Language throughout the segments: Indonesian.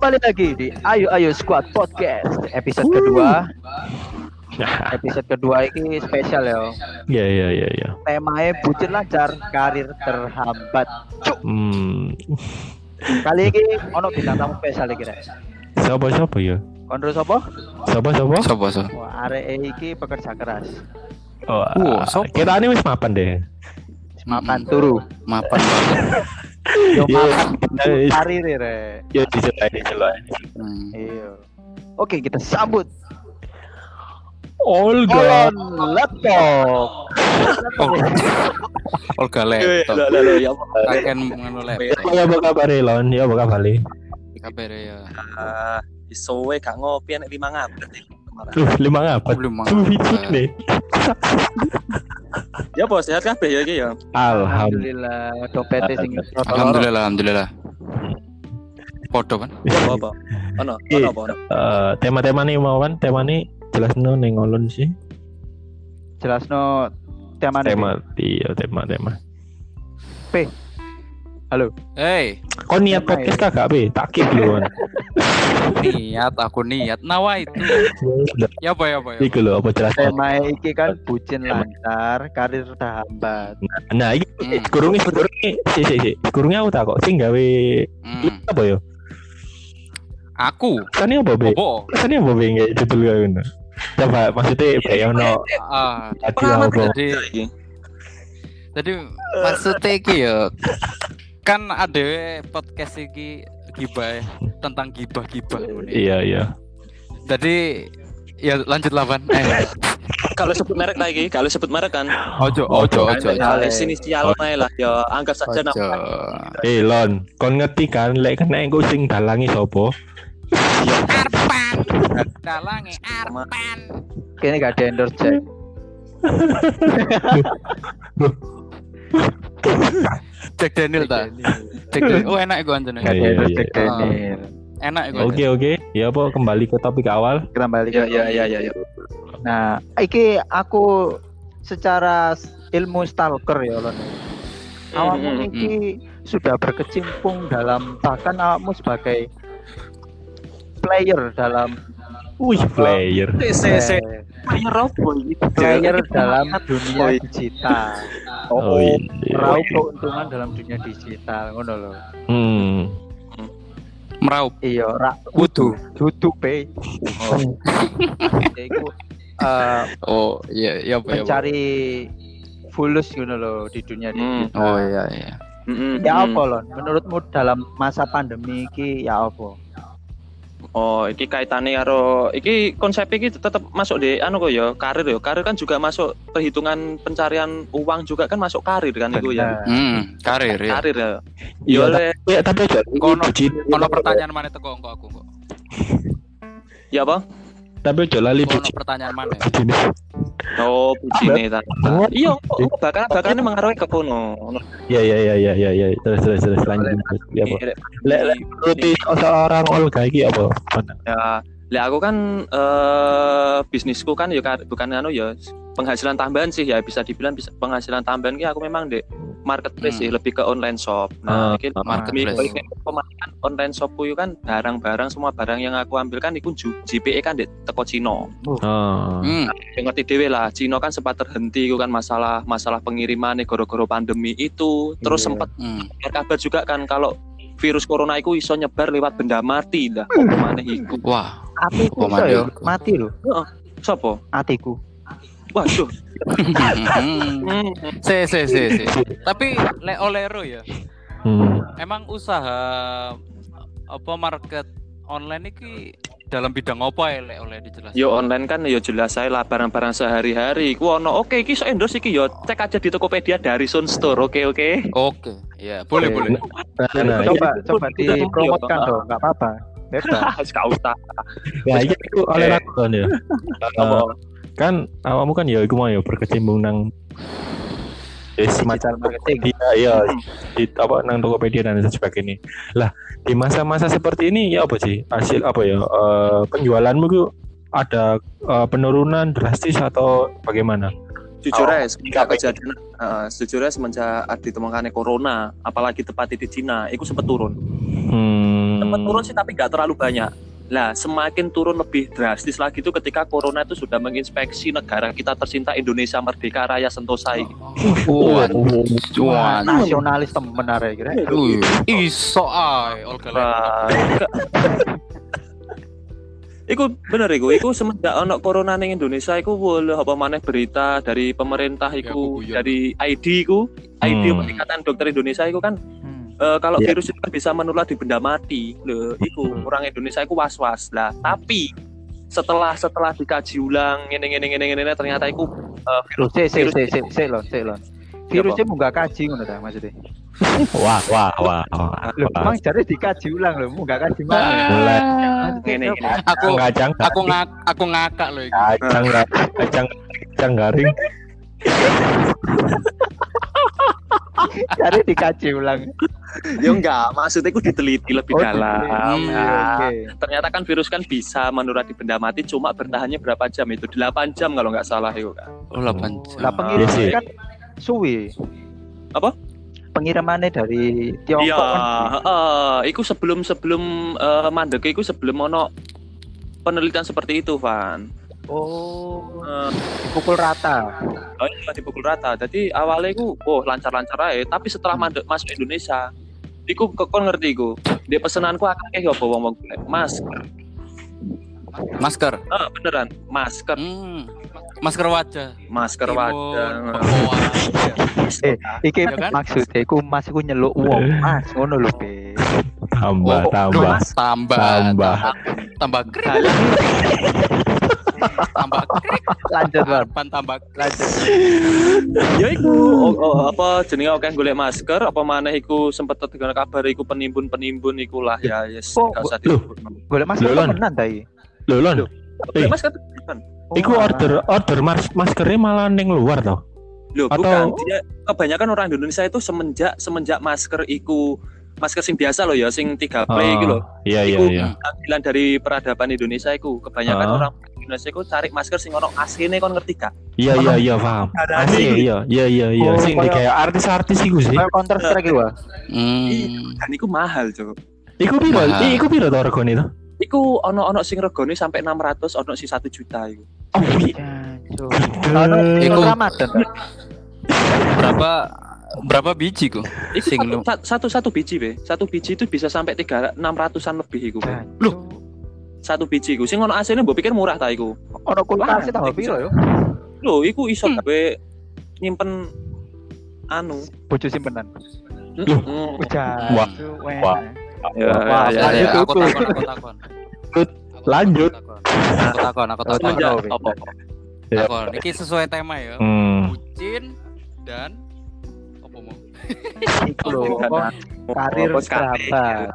Kembali lagi di Ayo Ayo Squad Podcast episode kedua. Episode kedua ini spesial ya. Iya iya iya iya. Temanya bucin lancar, karir terhambat. Cuk. Hmm. Kali ini ono bintang tamu spesial iki rek. Siapa siapa ya? Konro sapa? Siapa siapa? Sopo so? Wah, arek iki pekerja keras. Oh, Wah, ah, siapa? kita ini wis mapan deh. Mapan turu. Mapan. Yo Iya, iya. karir rek. Ya dicelai dicelai. Hmm. Iya. Oke, kita sambut Olga. Laptop. Olga Iya, laptop. Ya. Kakek ngono laptop. Ya apa kabar Elon? Ya apa kabar? Kabar ya. Ah, isowe gak ngopi nek lima ngabet iki kemarin. Duh, lima Suwi nih. Ya bos, sehat kabeh ya iki ya. Alhamdulillah. Dompetnya sing Alhamdulillah, alhamdulillah. Podo kan? Apa apa? Ono, ono apa? ono? Eh, tema-tema nih mau kan? Tema nih jelas no neng sih. Jelas no tema Tema iya tema tema. Hei, Kau niat podcast kagak be? Tak kip duluan. niat aku niat. Nawa itu. Ya apa ya apa ya. Iku lo apa jelas? tema iki kan bucin lancar, karir terhambat. Nah, iki Hmm. kurungnya kurungnya si si si kurungnya aku tak kok sing gawe Hmm. apa ya? Aku. Kan apa be? Opo? Kan apa be nggak judul gawe ngono? Coba maksudnya be ya ono Ah, tadi Pengalaman apa? jadi jadi maksudnya iki ya kan ada podcast iki gibah ya, tentang gibah-gibah. Iya iya. Jadi ya lanjut lawan. Eh, Kalau sebut merek lagi, kalau sebut merek kan. ojo Ojo, ojo. Ya sini sial lah ya anggap saja nama. Eh Lon, kon ngerti kan lek kena engko sing dalangi sapa? Arpan. Dalange Arpan. Kayaknya gak ada endorse Jack. Jack Daniel ta. Jack Daniel. Oh enak iku anjene. Ada Iya, endorse iya. Jack Daniel. Enak iku. Oke oke. Ya apa kembali ke topik awal. Kita balik. Ya ya ya ya ya. Nah, iki aku secara ilmu stalker ya Lon. Awakmu Hmm, hmm, iki sudah berkecimpung dalam bahkan awakmu sebagai player dalam Wih, player. Player apa iki? player dalam dunia digital. Oh iya. Meraup keuntungan dalam dunia digital, ngono loh. Hmm. Meraup. Iya, ra Wudu. duduk pe. Oh. Ya, iku eh, Oh iya iya apa ya. mencari fulus ngono loh di dunia Hmm. digital. Oh iya iya. Ya apa lon? Menurutmu dalam masa pandemi iki ya apa? Oh, iki kaitane karo iki konsep iki tetep masuk di anu kok ya, karir ya. Karir kan juga masuk perhitungan pencarian uang juga kan masuk karir kan itu ya. Hmm, karir ya. Karir ya. Iya, Ya oleh Ya tapi. Kono- bucin. Ono pertanyaan mana teko engko aku kok. ya apa? Tapi aja lali bucin. pertanyaan mana? Bucin. Oh, bujine ta. Iya, kok bakal bakal ini mengaruhi ke kono. Ya ya ya ya ya ya. Terus terus terus lanjut. Ya apa? Lek lek rutin seorang Olga iki apa? Ya, lah aku kan eh bisnisku kan ya bukan anu ya penghasilan tambahan sih ya bisa dibilang bisa penghasilan tambahan ki aku memang di marketplace Hmm. sih lebih ke online shop. Ah, Nah, iki marketplace. pemasukan online shopku itu kan barang-barang semua barang yang aku ambil kan iku JPE kan di teko Cina. Oh. Hmm. Ya, ngerti dhewe lah, Cina kan sempat terhenti itu kan masalah masalah pengiriman nih gara-gara pandemi itu. Terus Iya. sempat Hmm. kabar juga kan kalau virus corona itu iso nyebar lewat benda mati dah. Apa maneh iku? Wah. Atiku Apa iso ya, mati? lho Sopo? atiku. Waduh. Se se se se. Tapi lek olero ya. Hmm. Emang usaha apa market online iki dalam bidang apa ya oleh dijelaskan? Yo online kan yo jelas saya lah barang-barang sehari-hari. Ku ono oke iki so endorse iki yo cek aja di Tokopedia dari Sun Store. Oke oke. Oke, ya boleh Oke. boleh. Nah, nah, coba coba Kita dipromotkan dong, nggak apa-apa. Bebas. Gak usah. ya iya itu oleh aku kan ya. Eh, kan awakmu kan ya iku mau ya berkecimpung nang ya, Digital marketing. Iya, iya di apa nang Tokopedia dan sebagainya. Lah, di masa-masa seperti ini ya apa sih hasil apa ya eh, penjualanmu itu ada eh, penurunan drastis atau bagaimana? Jujur Oh, aja, semenjak kejadian, uh, jujur aja semenjak ditemukannya corona, apalagi tepatnya di Cina, itu sempat turun. Hmm. sempat turun sih tapi nggak terlalu banyak. Lah, semakin turun lebih drastis lagi itu ketika corona itu sudah menginspeksi negara kita tercinta Indonesia Merdeka Raya Sentosa ini. Wah, nasionalis temen arek kira. Iso ae Olga. Iku bener iku, iku semenjak ono corona ning Indonesia iku boleh apa maneh berita dari pemerintah Ya, iku guguyon. dari ID iku, ID Hmm. Ikatan Dokter Indonesia iku kan Eh, kalau Iya. virus itu kan bisa menular di benda mati. Lho, iku Hmm. orang Indonesia iku was-was. Lah, tapi setelah setelah dikaji ulang ngene ngene ngene ngene ternyata iku eh, Loh, virus sik sik virus sik sik sik lho, sik lho. Virusnya munggah kaji ngono ta maksudnya. Wah, wah, wah. wah. Lho, emang jare dikaji ulang lho, munggah kaji mana? Ngene. Aku kacang, aku ngak aku ngakak loh kacang, kacang, kacang garing. Jare dikaji ulang. Ya enggak, maksudnya iku diteliti lebih Oh, dalam. Nah, Oke. ternyata kan virus kan bisa menular di benda mati cuma bertahannya berapa jam itu 8 jam kalau nggak salah itu kan Oh, 8 jam. Lah pengiriman Iya kan suwi. Apa? Pengirimannya dari Tiongkok iya kan. heeh. iku sebelum sebelum eh, mandek iku sebelum ono penelitian seperti itu Van Oh, Eh, dipukul rata. oh iya dipukul rata jadi awalnya iku oh lancar-lancar aja tapi setelah masuk Indonesia iku kok kon ngerti iku di pesenanku akeh apa wong-wong masker Masker. ah beneran masker Hmm. Masker wajah. masker wajah. Eh, iki Ya kan? maksudnya iku Mas iku nyeluk wong, Mas, ngono lho, Be. Tambah, Oh, tambah, Mas, tambah, tambah. tambah krik, tambah krik, Lanjut, harapan tambah Lanjut. ya iku oh, oh, apa jenenge akeh golek masker apa maneh iku sempet terdengar kabar iku penimbun-penimbun iku lah ya yes Oh, gak usah Golek Mas Lho, Lon. temenan ta iki? Loh, Lon. golek Eh. masker Iku Oh, order order mas maskernya malah ning luar tau. Loh, Atau- bukan. Dia, kebanyakan orang Indonesia itu semenjak semenjak masker iku masker sing biasa loh ya, sing tiga play gitu loh. Iya, iya, Iku iya. tampilan dari peradaban Indonesia iku kebanyakan Ah. orang Indonesia iku cari masker sing ono AC-ne kon ngerti gak? Iya, iya, iya, paham. Asli, iya, iya, iya, iya. Oh, Sing kayak- artis-artis iku sih. Kayak Counter Strike iku. Hmm. Dan iku mahal, Cuk. Iku piro? Iku piro to regane to? Iku ono-ono sing regane sampai 600, ono sing 1 juta iku. Oh, iya. Iku- Ramadan. Berapa berapa biji kok? Iku satu, satu satu biji be, satu biji itu bisa sampai tiga enam ratusan lebih iku. Be. Loh, Satu biji iku. Sing ono AC-ne mbok pikir murah ta iku. ono kulkas tambah iku piro yo? Loh, iku iso Hmm. gawe nyimpen anu. Bojo simpenan. Loh. Mm. Wah. Jancuk, weh. Wah. Ya, Wah, ya, Ada, lanjut, ya. aku takon, aku takon. Lanjut. Aku takon, aku takon, aku takon. Apa? Ya. Takon. Ini sesuai tema ya. Hmm. Bucin dan apa mau? Iku lho, apa, karir kerabat.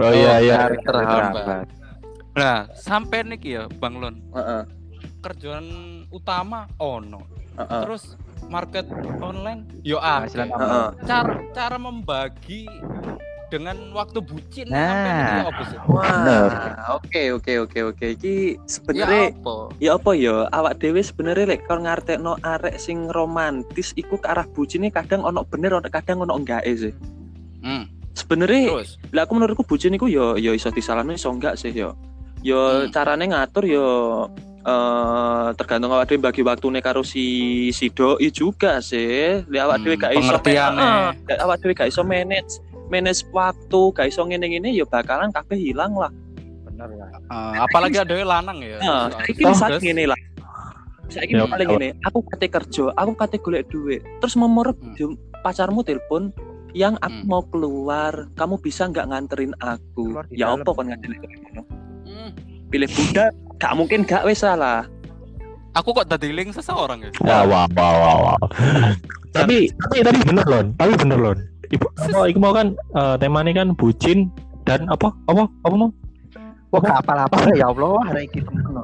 Oh iya, iya. Karir terhambat. Nah, sampai niki ya, Bang Lon. Heeh, Kerjaan utama ono. heeh. Terus market online yo akeh. tambah. Heeh. Cara cara membagi dengan waktu bucin Nah. sampai niki apa sih? Wah, oke oke oke oke. Iki Ya sebenarnya apa? ya apa ya awak dhewe sebenarnya lek kon ngartekno arek sing romantis iku ke arah bucine kadang ono bener ono kadang ono enggak sih. Hmm. Sebenarnya Terus. lah aku menurutku bucin iku yo yo iso disalahno iso enggak sih yo. Yo Hmm. carane ngatur yo eh tergantung awak dhewe bagi waktune karo si si doi juga sih. Lek awak Hmm, dhewe gak iso lek awak dhewe gak iso manage manage waktu, gak iso ngene-ngene ya bakalan kabeh hilang lah. Bener lah. Eh, apalagi ada lanang ya. Nah, saiki harus- misalnya ngene lah. Saiki Ya, misalnya kalau- ngene, aku kate kerja, aku kate golek duit. Terus memurep Hmm. pacarmu telepon yang aku Hmm. mau keluar, kamu bisa nggak nganterin aku? Keluar Ya apa kon nganterin ngono? Pilih budak, gak mungkin gak wes salah. Aku kok tadi link seseorang ya? Wah, wah, wah, wah, wah. tapi tapi tapi bener lon, tapi bener lon. Ibu, apa, iku mau kan eh, temanya kan bucin dan apa apa apa mau Wah, gak apa-apa ya Allah, hari ini lho.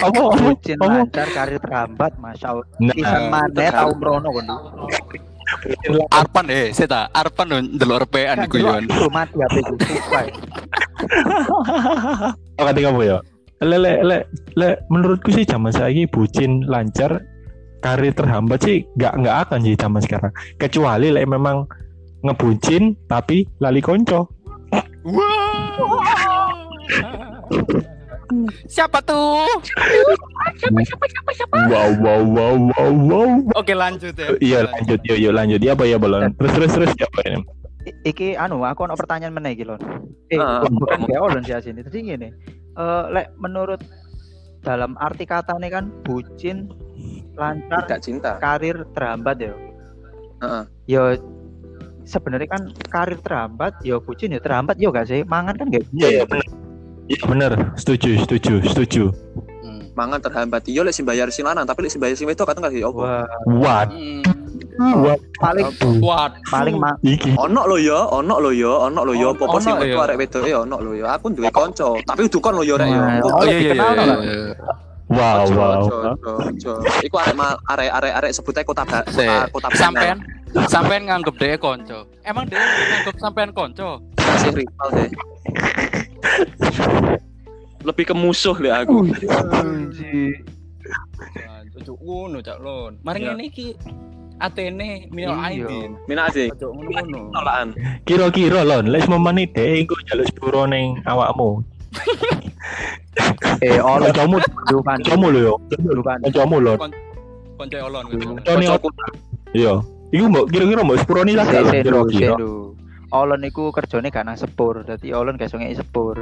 apa Bucin apa lancar, karir terhambat, Masya Allah. Nah, Pisan mana terhambat. tau merono kan. Arpan eh, saya tak Arpan dong delok repean iku yon. mati HP ku. Sumpah. apa kata kamu ya le le le le menurutku sih zaman saya ini bucin lancar karir terhambat sih nggak nggak akan sih zaman sekarang kecuali le memang ngebucin tapi lali konco Wah. Siapa tuh? Wow wow wow wow wow. Oke lanjut ya. Iya lanjut yuk yuk lanjut. Ya apa ya balon. Terus terus terus ya apa ini? Iki anu aku ono pertanyaan meneh iki lon. Eh, Ah, bukan? BO lon sih asini. Tadi gini. Eh lek menurut dalam arti kata nih kan bucin lancar Tidak cinta. karir terhambat ya. Heeh. Yo sebenarnya kan karir terhambat, yo bucin ya terhambat yo gak sih? Mangan kan gak Iya iya benar. Iya benar. Setuju setuju setuju. Hmm. Mangan terhambat iya lek sing bayar sing lanang, tapi lek sing bayar sing wedok kadang kasih opo. Wah, What? Hmm. Paling Kuat. paling ma Iki. Ono lo ya, ono lo ya, ono lo ya, apa sing metu ya. arek wedok ya ono lo ya. Aku duwe kanca, tapi dukon lo ya rek ya. Oh, oh, dikenal iya, nggak? iya. Wow wow. Iku arek arek arek arek sebutnya kota kota Sampean sampean nganggep dia konco. Emang dia nganggep sampean konco? sih rival sih. Lebih ke musuh deh aku. Ojo ngono cak lon. Mari Iya. ngene iki Atene minal Iya. aidin. Mina sih. Ojo ngono-ngono. Tolakan. Kira-kira lon, les memani deh engko jaluk sepuro ning awakmu. Eh, Kancamu, bukan kancamu lho yo. Kancamu lon. Konco olon Kancaku. Iya. Iku mbok kira-kira mbok sepuro nih lah kira-kira. Olon iku kerjane gak nang sepur, dadi Olon gak iso ngeki sepur.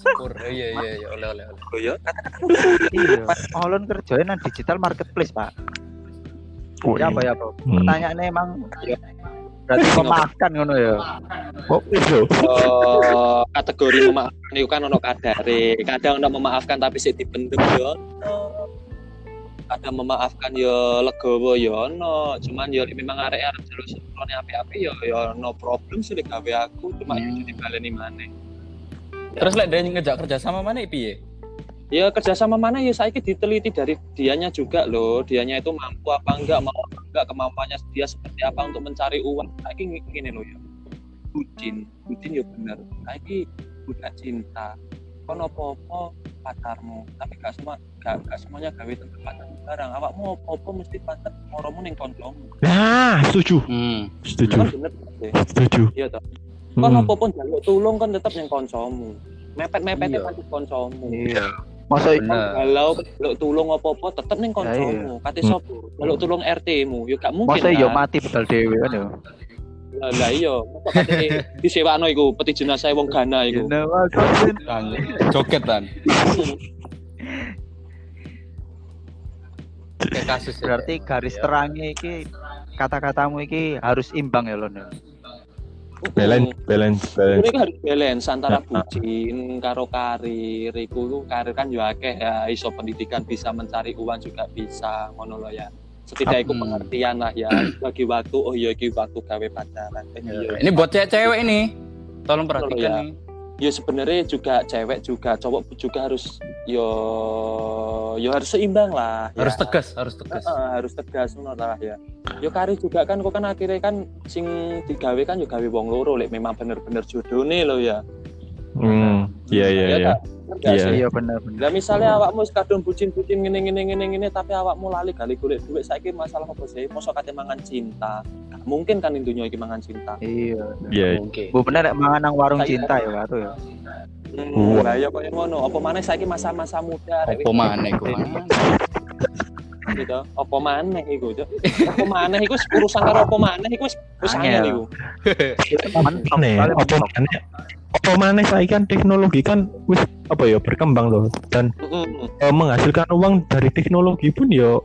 Syukur. Iya iya iya oleh oleh oleh. Oh ya, Iya. Olon kerjane nang digital marketplace, Pak. Ya apa ya, Pak? Hmm. Pertanyaannya emang ya, berarti memaafkan ngono ya. Oh, itu. Eh, kategori memaafkan itu kan ono kadare. Kadang ono memaafkan tapi sik dipendem yo. Kadang memaafkan yo legowo yo ono. Cuman yo memang arek arek jalur seprone api-api yo yo no problem sih gawe aku cuma Hmm. hmm. dibaleni maneh. Terus lek dia ngejak kerja sama mana piye? Ya kerjasama mana ya saya diteliti dari dianya juga loh. Dianya itu mampu apa enggak, mau apa enggak, kemampuannya dia seperti apa untuk mencari uang. Saya gini loh ya. Bucin, bucin ya bener. Saya budak cinta. Kon apa-apa pacarmu, tapi gak semua gak, gak semuanya gawe tempat pacarmu barang. Awakmu apa-apa mesti pacar moromu ning koncomu. Nah, setuju. Hmm. Setuju. Kan bener. Setuju. Iya toh. Kon Hmm. apa-apa njaluk tulung kan tetep ning koncomu. Mepet-mepet Iya. kan koncomu. Iya. Masa. Kalau jaluk tulung apa-apa tetep ning koncomu. Kate Hmm. sapa? Jaluk tulung RT-mu, ya gak mungkin. masa yo mati bedal dhewe kan yo. Lah lah iya, masa kate disewakno iku peti jenazah wong Ghana iku. Joget kan. Kasus. Berarti garis terangnya iki kata-katamu iki harus imbang ya Lon. ya? Balance, balance, Ini balance. kan harus balance antara Nah. bucin karo karir. Iku karir kan yo akeh ya, iso pendidikan bisa mencari uang juga bisa ngono lho ya. Setidaknya iku Hmm. pengertian lah ya. Bagi waktu oh iya iki waktu gawe pacaran. Eh, iya. Ini buat cewek-cewek ini. Tolong ya. perhatikan nih. ya sebenarnya juga cewek juga cowok juga harus yo yo harus seimbang lah ya. Harus tegas, harus tegas. Heeh, harus tegas ngono lah ya yo karir juga kan kok kan akhirnya kan sing digawe kan yo gawe wong loro lek memang bener-bener jodone lo ya Hmm, iya iya Ya iya. Gak Iya. Iya bener bener. Lah misalnya awakmu wis kadung bucin-bucin ngene ngene ngene ngene tapi awakmu lali kali golek duit saiki masalah apa sih? Mosok kate mangan cinta. Gak mungkin kan intinya iki mangan cinta. Iya. Iya. Oke. Bu bener rek mangan nang warung cinta ya karo ya. Hmm, lah ya koyo ngono. Apa maneh saiki masa-masa muda arek Apa maneh iku maneh? gitu. Apa maneh iku, Cuk? Apa maneh iku urusan karo apa maneh iku wis wis angel iku. Kali apa mentok. Apa mana saya kan teknologi kan wis apa ya berkembang loh dan Heeh. eh, menghasilkan uang dari teknologi pun ya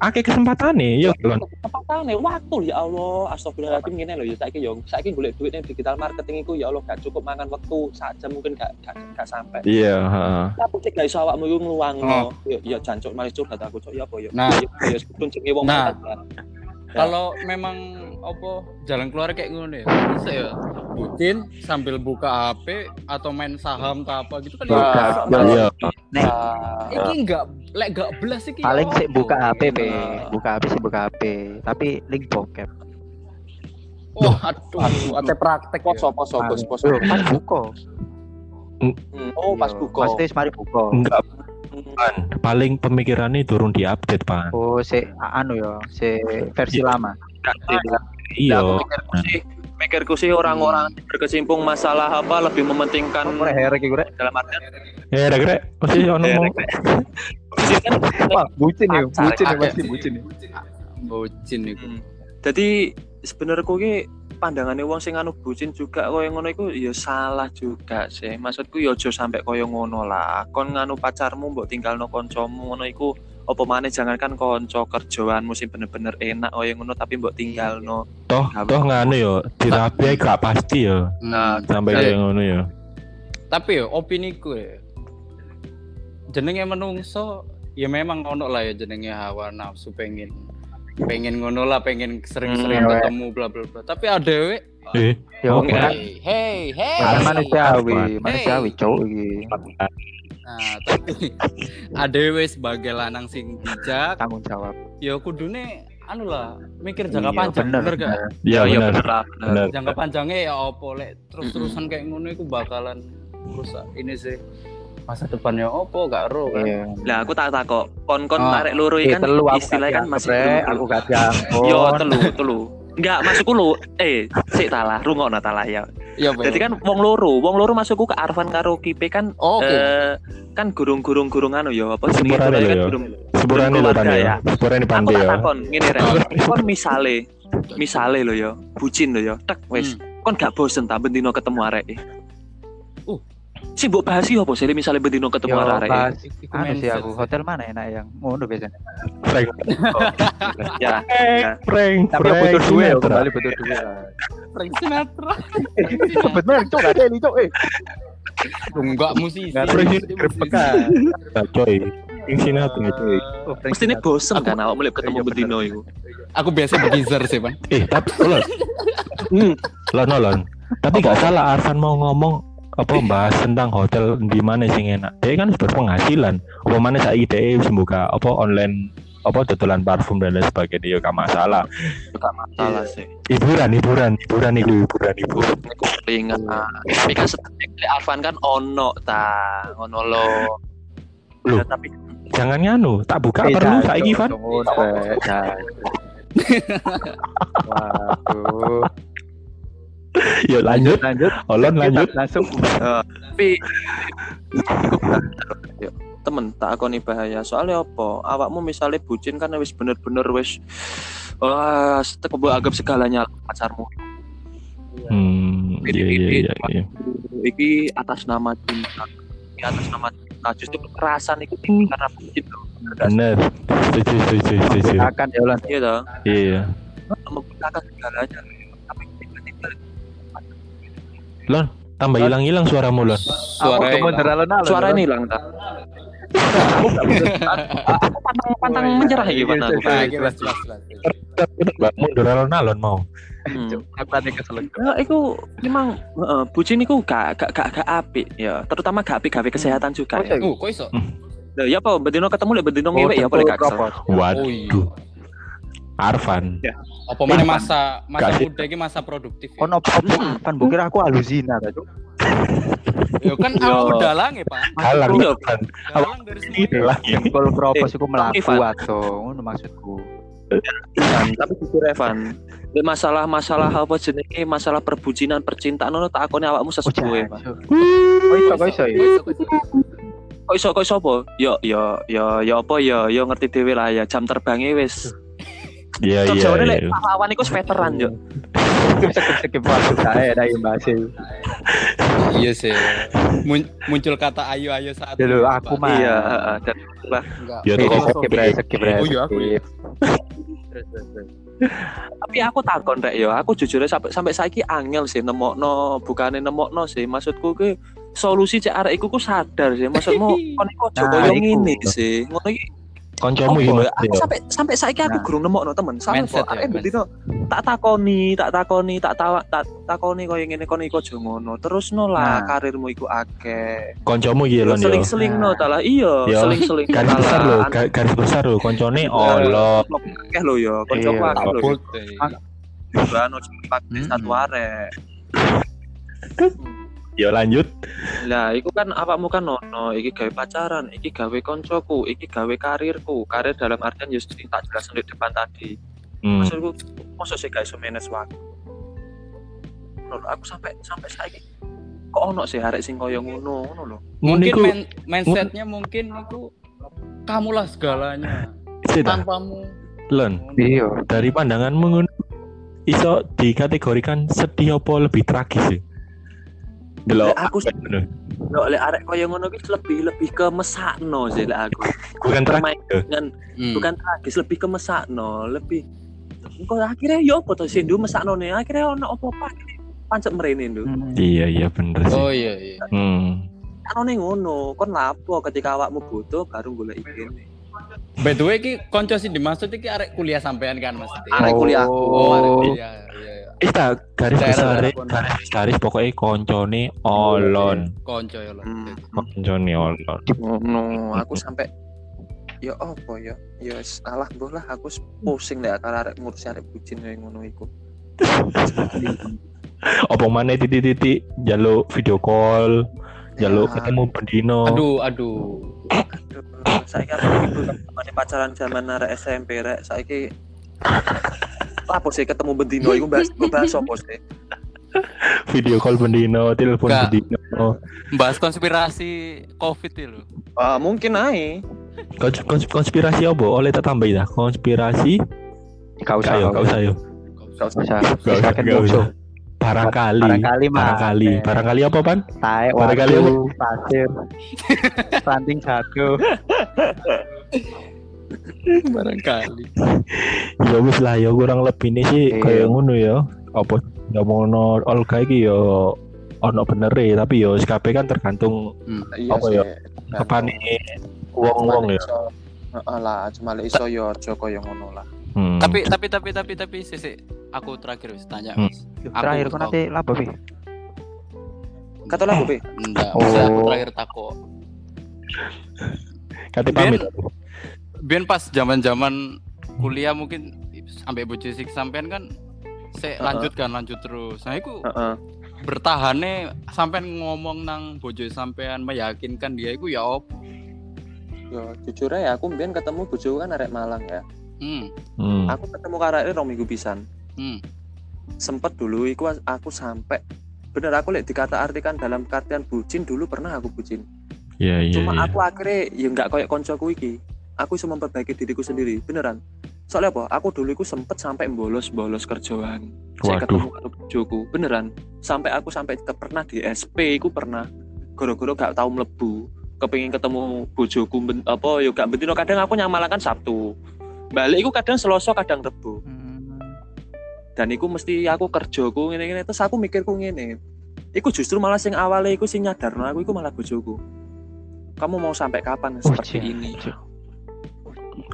akeh kesempatan nih ya kan. Kepatane waktu ya Allah, astagfirullahaladzim ngene lho ya saiki yo saiki golek duit ning digital marketing iku ya Allah gak cukup mangan waktu sak jam mungkin gak gak, gak sampai. Iya, heeh. Tapi cek gak iso awakmu ngluwangno. Ya ya jancuk mari curhat aku cok ya apa ya. Nah. ya ya sebetulnya jenenge wong Nah. Kalau memang apa jalan keluar kayak gini ya, bisa ya bucin sambil buka HP atau main saham atau apa gitu kan ya. Ya. Iya. Nek Ah, Iki enggak lek enggak belas iki. paling ya sik apa? buka HP pe, Nah. buka HP sih buka HP, tapi link bokep. Wah, aduh, aduh, ate praktek. poso ya. poso bos poso. Pas buka. Hmm, Oh pas Iya, buka. Pasti mari buka. Enggak. Pan. Paling pemikirannya turun di update pan. Oh, si anu ya, si versi lama. iya Nah, mikirku sih mikirku sih orang-orang yang berkecimpung masalah apa lebih mementingkan herek iki rek? dalam artian eh rek rek masih ono Eh, mau rek. Bucin kan Wah, bucin ya, Pacar, bucin ya pacar. pasti bucin. ya. Bocin iku. Hmm. Jadi sebenarnya ki pandangannya wong sing anu bucin juga koyo ngono iku ya salah juga sih. Maksudku ya aja sampai koyo ngono lah. Kon nganu pacarmu mbok tinggalno kancamu ngono iku apa maneh jangankan kanca kerjaanmu sing bener-bener enak koyo ngono tapi mbok tinggalno. toh toh nganu yo terapi ae gak pasti yo Nah, sampai Eh. kayak ngono yo tapi yo opini ku ya jenenge menungso ya memang ono lah ya jenenge hawa nafsu pengen pengen ngono lah pengen sering-sering Hmm, ketemu bla bla bla. Tapi ada we. Eh Ya Oke. hey hey hey. Kan manusiawi, cowok iki. nah tapi ada we sebagai lanang sing bijak. Tanggung jawab. ya kudune anu lah mikir jangka Iya, panjang bener, bener, gak? bener. iya iya bener. bener. benar jangka panjangnya ya opo lek terus-terusan kayak ngono iku bakalan rusak. Ini sih masa depannya opo gak ro kan Iya. Lah aku tak takok, kon-kon arek loro Eh, iki kan telu aku istilahnya kan masih belum- aku gak diampun. Yo telu, telu. Enggak, masukku lu. Eh, sik talah, rungokno talah ya. iya. Jadi kan wong loro, wong loro masukku ke Arvan karo Kipe kan oke eh kan gurung-gurung-gurung anu ya apa jenenge Sepurane lho kan ya. gurung. seburan Keluarga lo tanda ya. ya seburan Aku pandai tak ya takon, ngene rek. Kon misale, misale lho ya, bucin lho ya. Tek wis. Kon gak bosen ta bendino ketemu arek e. Si mbok bahas iki apa sih misalnya bendino ketemu Yo, arek e? pas Iku anu sih aku. hotel mana enak yang ngono biasanya. prank. Ya, prank Tapi yang butuh duit, ya, kembali butuh duit. Frank Sinatra. Bener, cok ada ini cok. Eh, enggak musisi. Ini grebekan. Coy. Sini aku coy. Oh, mesti ini bosen kan awak mulai ketemu Iya, bener. bendino iku. aku biasa begizer sih bang eh tapi lon. Hmm. lon lon tapi gak salah Arfan mau ngomong apa bahas tentang hotel di mana sing enak dia kan berpenghasilan apa mana saya ide membuka apa online apa tutulan parfum dan lain sebagainya ya gak masalah Gak masalah sih. hiburan hiburan hiburan itu hiburan ibu Iku ringan. Tapi kan setelah Alvan kan ono ta, ono lo. Loh. Ya, tapi jangan nganu tak buka Eh, perlu jangan, saiki Cok, Van Cok, ngono, eh, jangan. Waduh. Yuk lanjut lanjut. Olon lanjut Langsung. tapi Yuk, temen tak akoni bahaya. Soalnya apa? Awakmu misalnya bucin kan wis bener-bener wis wah setek mbok anggap segalanya pacarmu. Hmm iya iya iya, iya. iki atas nama cinta. Iki atas nama cinta. Justru kekerasan itu tinggi karena bucin loh. bener. Setuju setuju setuju. Akan ya Ulan. iya toh. Iya menggunakan segalanya. tapi tambah hilang hilang suaramu lon. Suara Aku alon-alon. suara ini hilang aku pantang pantang menyerah Iya, gimana? aku iya, Nah, jelas jelas jelas Mbak mundur alon alon mau. Hmm. Aku kesel. Ya, iku memang heeh, bucin iku gak gak gak gak apik ya, terutama gak apik gawe kesehatan juga ya. uh kok iso? Ya apa? Bendino ketemu lek bendino Oh, ngewek ya boleh gak kesel. waduh oh iya Arfan apa mana masa masa Kasih. muda ini masa produktif ya? Ono apa kan bukir aku alusina ta, ya kan Yo. aku dalang ya pak halang Iya. Arfan dalang dari semua lah Jempol kropos iku mlaku ato, ngono maksudku. Evan, tapi jujur Evan, masalah-masalah apa jenenge masalah perbucinan percintaan ngono tak akoni awakmu. Kok iso kok iso ya? Kok iso, kok iso? Kok iso kok iso apa? Yo yo yo yo apa yo yo ngerti dhewe lah ya jam terbangnya wis. Iya iya jawane lek iya. pahlawan iku veteran yo. Skip-skip waktu saya dari Sil. iya sih Mun- muncul kata ayo ayo saat Dulu ini, aku Pak. mah. Iya, heeh. Dan Enggak. Ya, toko skip skip. Oh, iya, aku ya. skip. Tapi aku takon rek yo, aku jujur sampai sampai saiki angel sih nemokno, bukane nemokno sih. Maksudku ki solusi cek arek iku ku sadar sih. Maksudmu kon iku aja Nah, koyo iku. ngene sih. Ngono iki gimana ya? Aku ya sampai sampai saiki aku Nah. gurung nemokno temen. Sampai Mindset kok ya, arek bendino tak takoni, tak takoni, tak tawa, tak takoni koyo ngene kon iku aja ngono. Terus no lah Nah. karirmu iku akeh. koncomu gitu lon yo Seling-seling no Nah. talah iya, Yo, seling-seling garis besar lo ga- garis besar lo koncone Allah akeh lo yo, kancaku Iya. akeh lo. Bold deh. Kan ojo pakai Hmm. satu arek. ya lanjut Lah, iku kan awakmu kan ono, iki gawe pacaran, iki gawe koncoku, iki gawe karirku. Karir dalam artian just tak jelas di depan tadi. Hmm. maksudku masa sih guys manage waktu Lho, aku sampai sampai saiki kok ono sih arek sing koyo ngono ngono lho Mungkin Niku- main, mindsetnya mungkin itu kamulah segalanya. Tanpamu. Lon. Iya. Dari pandanganmu ngono iso dikategorikan sedih apa lebih tragis sih? Delok Lek aku- lho lek arek koyo ngono ki lebih lebih ke mesakno sih lek aku bukan tragis. Permain dengan Hmm. bukan tragis lebih ke mesakno lebih kok akhirnya yo apa to sih ndu mesakno nih akhirnya ono apa-apa pancet mrene ndu Hmm. Iya iya bener sih. Oh iya iya. Hmm. ono ngono kon lapo ketika awakmu butuh baru golek ikene By the way ki konco sih dimaksud iki arek kuliah sampean kan Mas. Arek kuliah. Oh, arek Oh. kuliah. Iya iya. Ista garis Daerah besar garis garis pokoknya koncone olon. Konco ya lho. Hmm. Koncone olon. ngono aku sampai ya apa ya ya wis, alah mbuh lah aku pusing lek akar arek ngurusi arek bucin ngono iku Apa mana titik-titik jaluk video call, jaluk Ya, ketemu bendino. Aduh aduh. aduh, iku masih pacaran zaman arek SMP rek saiki apa sih ketemu bendino iku bahas bahas apa sih Video call bendino, telepon Gak. bendino. Bahas konspirasi Covid itu lho. ah mungkin ae Kons- kons- konspirasi apa? Oleh tak tambahin dah. Konspirasi. Gak usah. Ayo, gak usah yo. Gak usah. Usah. Gak usah, Sakit gak musuh. usah. Barangkali. Barangkali. Barangkali. Eh. Barangkali apa pan? Tae, Barangkali waktu, pasir, ranting satu. Barangkali. Ya wis lah ya kurang lebih ini sih Iya. kayak ngono ya. Apa ngomongno Olga iki ya ono bener e tapi ya SKP kan tergantung iya Apa ya? kepane wong-wong ya. Alah, cuma lek iso yo aja koyo ngono lah. Hmm. Tapi tapi tapi tapi tapi sisi aku terakhir wis tanya Hmm. Mas. Terakhir kok nanti laba bi. Kata lah, Be. Enggak, Oh. aku terakhir tako. kate Ben- pamit. aku. Biar pas zaman-zaman kuliah mungkin sampai bojo sik sampean kan saya Heeh. lanjut kan lanjut terus. Nah, itu Heeh. bertahannya sampean ngomong nang bojo sampean meyakinkan dia itu ya op. Yo jujur ya aku mbien ketemu bojoku kan arek Malang ya. Hmm. Hmm. Aku ketemu karo arek rong minggu pisan. Hmm. Sempet dulu iku aku sampai bener aku lek dikata artikan dalam artian bucin dulu pernah aku bucin. Iya iya Cuma iya. aku akhirnya ya nggak kayak koncoku iki. Aku bisa memperbaiki diriku sendiri, beneran. Soalnya apa? Aku dulu iku sempet sampai bolos-bolos kerjaan. Saya ketemu karo bojoku, beneran. Sampai aku sampai ke- pernah di SP iku pernah goro-goro gak tahu mlebu. Kepengin ketemu bojoku ben, apa yo gak bentino kadang aku nyamalakan Sabtu. Balik iku kadang Selasa, kadang Rebo. Dan iku mesti aku kerjaku ngene-ngene terus aku mikirku ngene. Iku justru malah sing awalnya iku sing nyadarno aku iku malah bojoku. Kamu mau sampai kapan seperti jan. ini?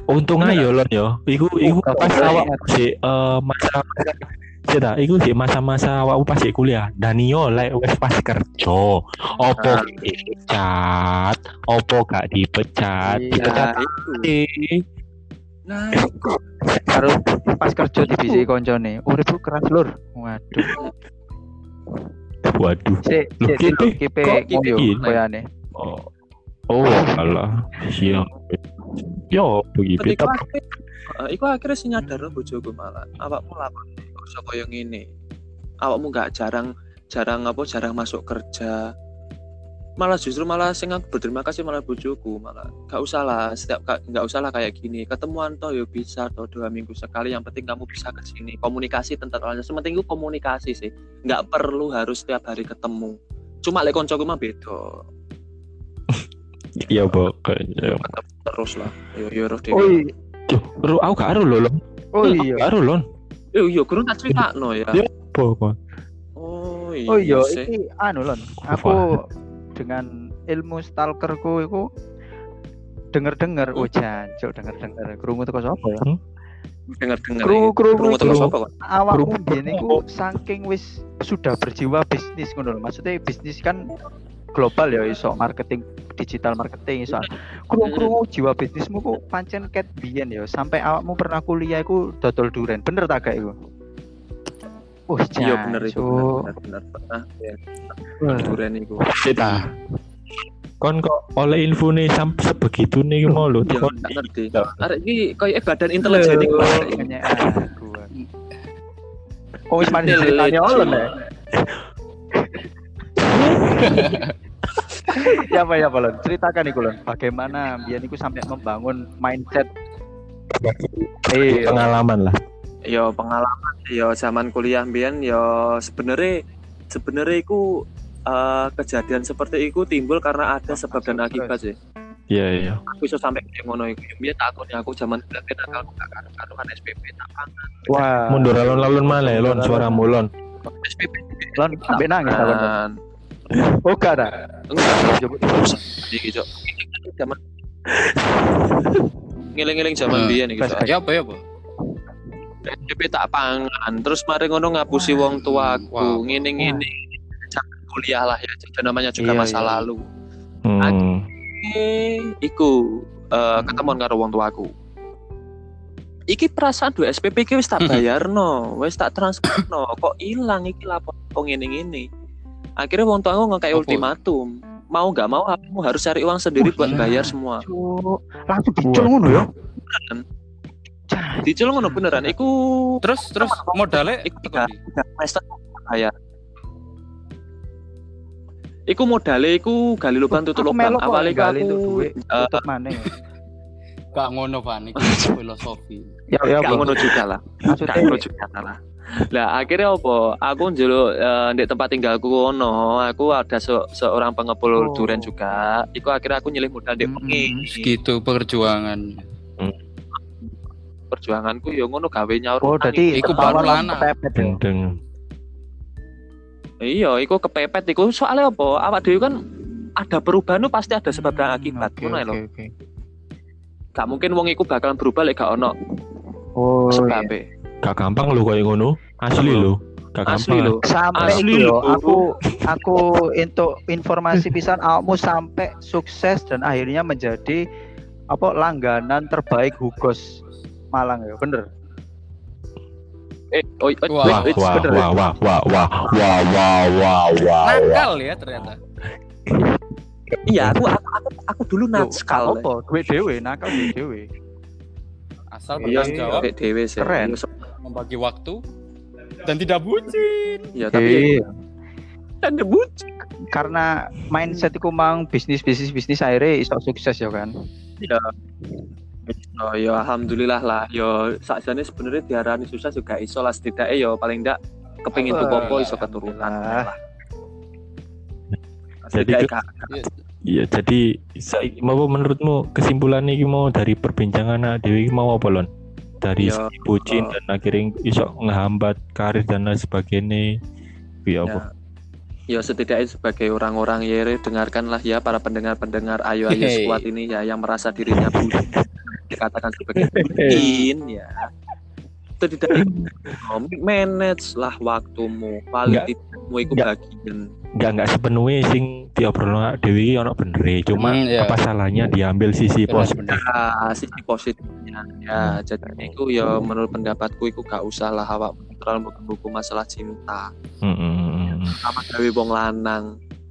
Untung aja lon yo. Iku iku Oh, pas bener. awak si eh, masa Cita, iku sih masa-masa awakmu pas sik kuliah. Dan yo lek wis pas kerja, opo Ah. dipecat, opo gak dipecat, Iya. dipecat itu. Nah, iku. Harus pas kerja di bisi koncone. Uripku keras lur. Waduh. Waduh. Sik, Loh, sik, sik, kipe- ngoyo koyane. Oh. Oh, alah. Iya. Yo, begitu. aku, Eh, iku akhirnya sih nyadar bojoku malah. Awakmu lakon iso koyo ngene? Awakmu gak jarang jarang apa jarang masuk kerja. Malah justru malah sing aku berterima kasih malah bojoku malah gak usah lah setiap gak usah lah kayak gini. Ketemuan toh ya bisa toh dua minggu sekali yang penting kamu bisa ke sini. Komunikasi tentang olahraga sementing itu komunikasi sih. Nggak perlu harus setiap hari ketemu. Cuma lek koncoku mah beda Iya, pokoknya. terus lah yo yo roh Oh iya. Yo, ru aku gak aru lho. Oh iya. gak aru, Lon. yo yo kurang tak critakno ya Iya. Apa, apa? oh iya Oh iya, iki anu lon. Aku dengan ilmu stalkerku iku denger-denger oh jancuk denger-denger krungu teko sapa ya? denger-denger Krungu krungu Krungu teko sapa kok? awakmu biyen iku saking wis sudah berjiwa bisnis ngono lho. Maksudnya bisnis kan global ya iso marketing digital marketing iso. Krungu-krungu jiwa bisnismu ku pancen ket biyen ya sampai awakmu pernah kuliah iku dodol duren. Bener tak gak iku? Wah, Iya bener itu bener bener bener. Ah, ya, duren iku. Cita. Kon kok oleh info nih sampai sebegitu nih mau lho Iya, gak ngerti. Iya. Arek iki koyo eh, badan intelijen iku. Aku. Oh, wis mari ceritanya olon ya. ya apa ya Lon? Ceritakan iku Lon, bagaimana biar iku sampai membangun mindset eh pengalaman lah yo pengalaman yo zaman kuliah mbiyen yo sebenarnya sebenarnya iku eh, kejadian seperti itu timbul karena ada sebab dan akibat sih. iya iya Aku iso sampai kayak ngono iku. Mbiyen takut aku zaman kuliah kan nakal gak karo-karuan SPP tak pangan. wah mundur alon-alon malah lon suara mulon SPP Lon sampai nangis aku. Oh, ada. Enggak, Coba. iki cok. Zaman ngiling-ngiling zaman Hmm. biyen iki. Ya apa ya apa? SPP tak pangan, terus mari ngono ngapusi wong tuaku, ngene-ngene. Zaman kuliah lah ya, jadi namanya juga Iya, masa iya. lalu. hmm. Eh, iku eh, ketemuan karo wong tuaku. Iki perasaan dua SPP iki wis tak bayarno, wis tak transferno, kok ilang iki lapor kok ngene-ngene. Akhirnya wong tuaku ngekei Apa? ultimatum. Mau nggak mau kamu harus cari uang sendiri buat bayar semua. Cuk, langsung dicul ngono ya. Dicel ngono beneran. Iku Terus terus modalnya Iku tiga. semester bayar. Iku modalnya iku gali lubang tutup Aku lubang. Awalnya gali aku untuk duit. eh, Tutup mana? Gak ngono Van, iki filosofi. Ya ya gak ngono juga lah. Gak Maksudnya ngono juga lah. Lah akhirnya apa? Aku njeluk eh, di tempat tinggalku ono, aku ada se- seorang pengepul Oh. durian juga. Iku akhirnya aku nyilih modal di pengi. Segitu perjuangan. Perjuanganku ya ngono gawe nyaur. Oh, jadi Iku baru lana. ya. Iya, iku kepepet iku soalnya apa? Awak dhewe kan ada perubahan tuh pasti ada sebab dan Hmm, akibat ngono lho. oke, oke. Gak mungkin wong iku bakalan berubah lek gak ono Oh, iya. sebabnya. Gak gampang lo kayak ngono asli lo gak Asli gampang lho. sampai Asli lho. aku aku untuk informasi pisan awakmu sampai sukses dan akhirnya menjadi apa langganan terbaik Hugos Malang ya bener Eh, oh, oh, Wah, wait, wah bener. wah wah wah wah wah wah wah wah Nakal ya ternyata. Iya, aku aku aku, aku dulu Loh, natskal. apa duit dewe nakal duit dewe Asal Iya, bertanggung jawab, dewe sih. Keren. Membagi waktu dan tidak bucin. Iya, tapi kan debut. karena mindset iku mang bisnis bisnis bisnis akhirnya iso sukses ya kan Iya. Oh, ya alhamdulillah lah. Yo sakjane sebenarnya diarani susah juga iso lah setidaknya yo paling ndak kepengin tuh popo iso keturunan. Alhamdulillah. Jadi iya jadi saya mau menurutmu kesimpulannya ini mau dari perbincangan dewi mau apa lon dari Iya, segi bucin oh. dan akhirnya iso ngehambat karir dan lain sebagainya. Iya apa? Ya. Setidaknya sebagai orang-orang Yere dengarkanlah ya para pendengar-pendengar Ayo Ayo Hey. Squad ini ya yang merasa dirinya bucin. Dikatakan sebagai bucin ya. Oh, manage lah waktumu kualitasmu itu bagian. Nggak nggak sepenuhnya sing diobrol anak dewi ono bener cuma Hmm, iya. apa salahnya diambil sisi positif. Ah, sisi positifnya ya jadi itu ya menurut pendapatku itu gak usah lah awak terlalu buku masalah cinta. Mm, sama gawe wong lanang.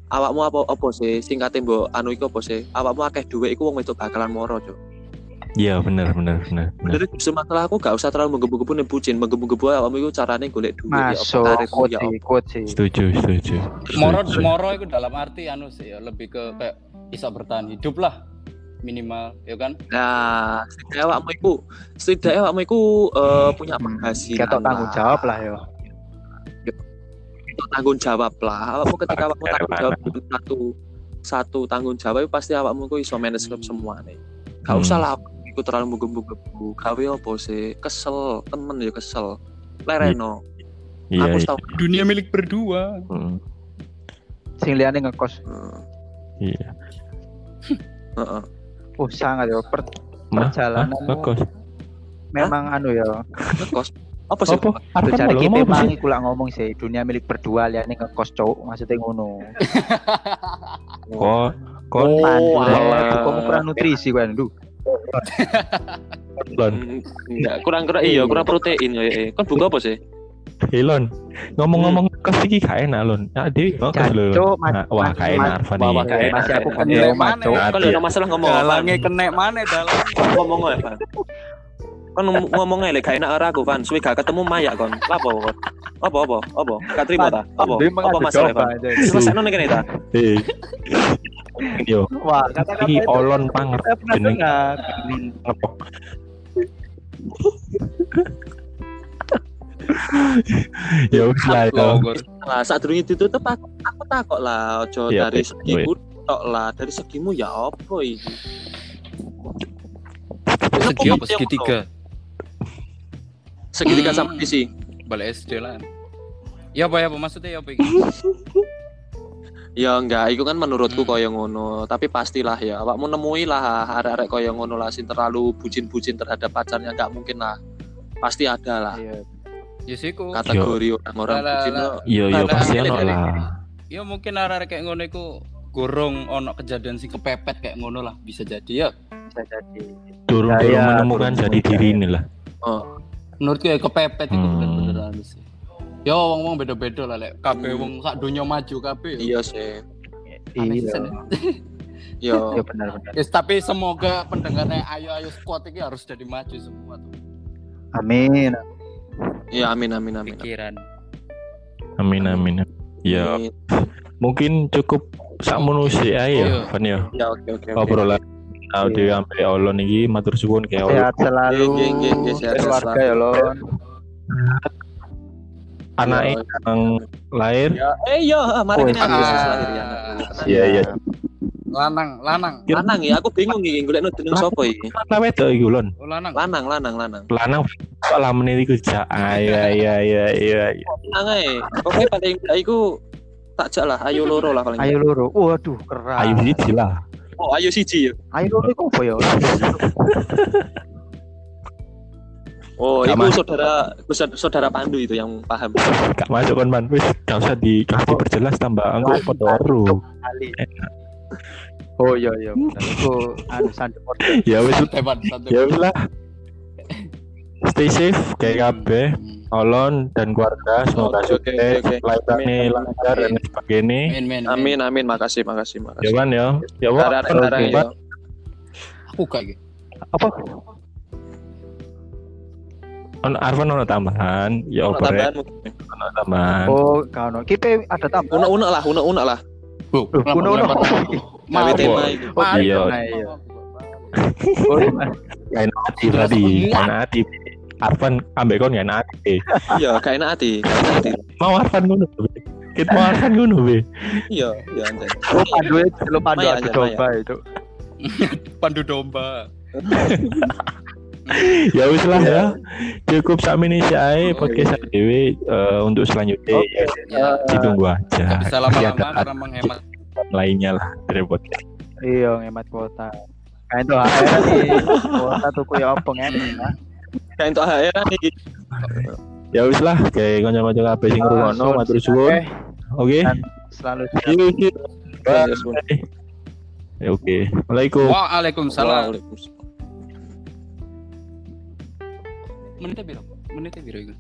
Awakmu apa apa sih? Singkatnya mbok anu iku apa sih? Awakmu akeh duit iku wong wedok bakalan moro cok iya bener bener bener bener. Jadi justru masalah aku gak usah terlalu menggebu-gebu nih bucin. Menggebu-gebu awakmu itu caranya golek duit ya apa quote ya setuju setuju. Moro Setuju. moro itu dalam arti anu sih ya lebih ke kayak bisa bertahan hidup lah minimal ya kan? Nah setidaknya awakmu iku setidaknya awakmu iku eh, punya penghasilan ketok tanggung jawab lah yo. Itu tanggung jawab lah. Awakmu ketika awakmu Bener tanggung jawab satu satu tanggung jawab itu pasti awakmu iku iso manage semua nih gak Hmm. usah lah iku terlalu menggebu-gebu gawe apa sih? Kesel temen ya kesel. Lereno. Iya aku iya. tahu dunia milik berdua. Mm, sing liyane ngekos. Iya. Heeh. Oh sangat yo per perjalanan ngekos memang anu ya. Ngekos. Apa sih? Apa? Arfan cari kita ngomong apa mang sih? iku lah ngomong sih. Dunia milik berdua liane ngekos cowok maksudnya ngono. Kok kok Oh, mandu alah. kamu kurang nutrisi kan du lon enggak kurang kurang iya kurang protein ya kan buka apa sih Elon. Ngomong-ngomong hmm. kasih iki gak enak lon. Nah, dewi oh, kok kasih lho nah, wah gak enak Arfan iki Wah enak. Masih aku kena mana ya? Kalau ada masalah ngomong dalange kena mana dalang ngomong apa? Kan ngomongnya lek gak enak ora aku Pan suwe gak ketemu Maya kon. Lapo kok apa? Apa apa? Gak terima ta? Apa? Apa masalah Pan selesai nang kene ta? Eh. Yo, wah, kata-kata olon panger jeneng. Ngepok. ya wis lah ya. Lah saat durunge ditutup aku aku takok lah ojo Iya, dari segiku tok lah dari segimu ya apa iki Segi apa? Segitiga. segitiga Hmm. sama isi Balik SD lah. Ya apa ya apa maksudnya ya apa iki? Ya enggak, itu kan menurutku Hmm. kaya ngono. Tapi pastilah ya, awakmu nemui lah arek-arek kaya ngono lah sing terlalu bucin-bucin terhadap pacarnya enggak mungkin lah. Pasti ada lah Iya. Ya siku. kategori orang-orang Lah, lah, bucin. Yo yo Lah, pasti lah, ono lah. Ya mungkin arek kayak ngono iku gorong ono kejadian sing kepepet kayak ngono lah bisa jadi ya. Bisa jadi. Turun Ya, turun ya, menemukan jadi diri ini lah. Menurutku ya kepepet itu Hmm. bener-bener anu sih. Ya wong-wong beda-beda lah lek kabeh wong sak donya maju kabeh. ya. Iya sih. Iya. ya. Yo. Iya benar-benar. Yes, tapi semoga pendengarnya ayo ayo squad ini harus jadi maju semua tuh. Amin. Iya, amin amin amin. Pikiran. Amin amin. Ya Amin. mungkin cukup sak manusia ae ya, Iya. Van ya. Ya oke oke oke. Obrolan audio sampai olon iki matur suwun kayak olon. Sehat selalu. Nggih, nggih, nggih, sehat Keluarga selalu. ya Lon. Anaknya yang lahir Ya, eh yo, mari ini iya. Agustus lahir ya. Iya iya. Lanang, lanang, Lanang ya, aku bingung iki golekno jeneng sapa iki. Lah wedok iki ulun. oh, lanang. Lanang, lanang, lanang. Lanang kok lah menit iku jak. Iya iya iya. iya. Lanang ae. Pokoknya paling enggak iku tak jak lah, ayo loro lah paling. Ayo loro. Waduh, keras. Ayo siji lah. Oh, ayo siji ya. Ayo loro iku apa ya? Oh, Gak itu masuk. saudara saudara- saudara Pandu itu yang paham. Gak masuk kan man. Wis gak usah dikasih perjelas tambah anggo padha ero. Oh iya iya benar. Iku anu sandi. Ya wis santai. ya wis lah. Stay safe kayak kabeh. Hmm. Olon dan keluarga semoga sukses, oke. layanannya Amin. lancar dan sebagainya. Men. Amin amin makasih makasih Ya makasih. kan ya. Ya yo. Aku gitu. Apa? Ono Arvan ono tambahan, ya Ono tambahan mungkin. ono tambahan. Oh, kano. Kipe ada tambah. Unek-unek lah, unek-unek lah. Loh, kuno? Gawe Mau. tema iki. Oh, iya. Iya. Iya. Kain hati tadi, kain hati. Arvan ambek kon. Iya, gak enak hati, gak enak hati. Mau Arvan ngono. Kita mau Arvan ngono be. Iya, iya anjay. Pandu itu lo pandu adu domba itu. Pandu domba. Ya wis lah ya. Cukup sakmi ini sih ae Oh, podcast dewe eh, untuk selanjutnya Oke. ya, Ya, ditunggu gak aja. bisa lama-lama karena menghemat. lainnya lah dari podcast. Iya, ngemat kuota. Kayak itu akhirnya kuota tuku ya apa ngemat ya. Kayak HR iki. Ya wis lah, kayak kanca-kanca kabeh sing ngrungokno Sun, matur suwun. Oke. Selalu see you. Bye. Ya, Oke. Waalaikumsalam. Waalaikumsalam. Waalaikumsalam. Menitnya biru. Menitnya biru itu.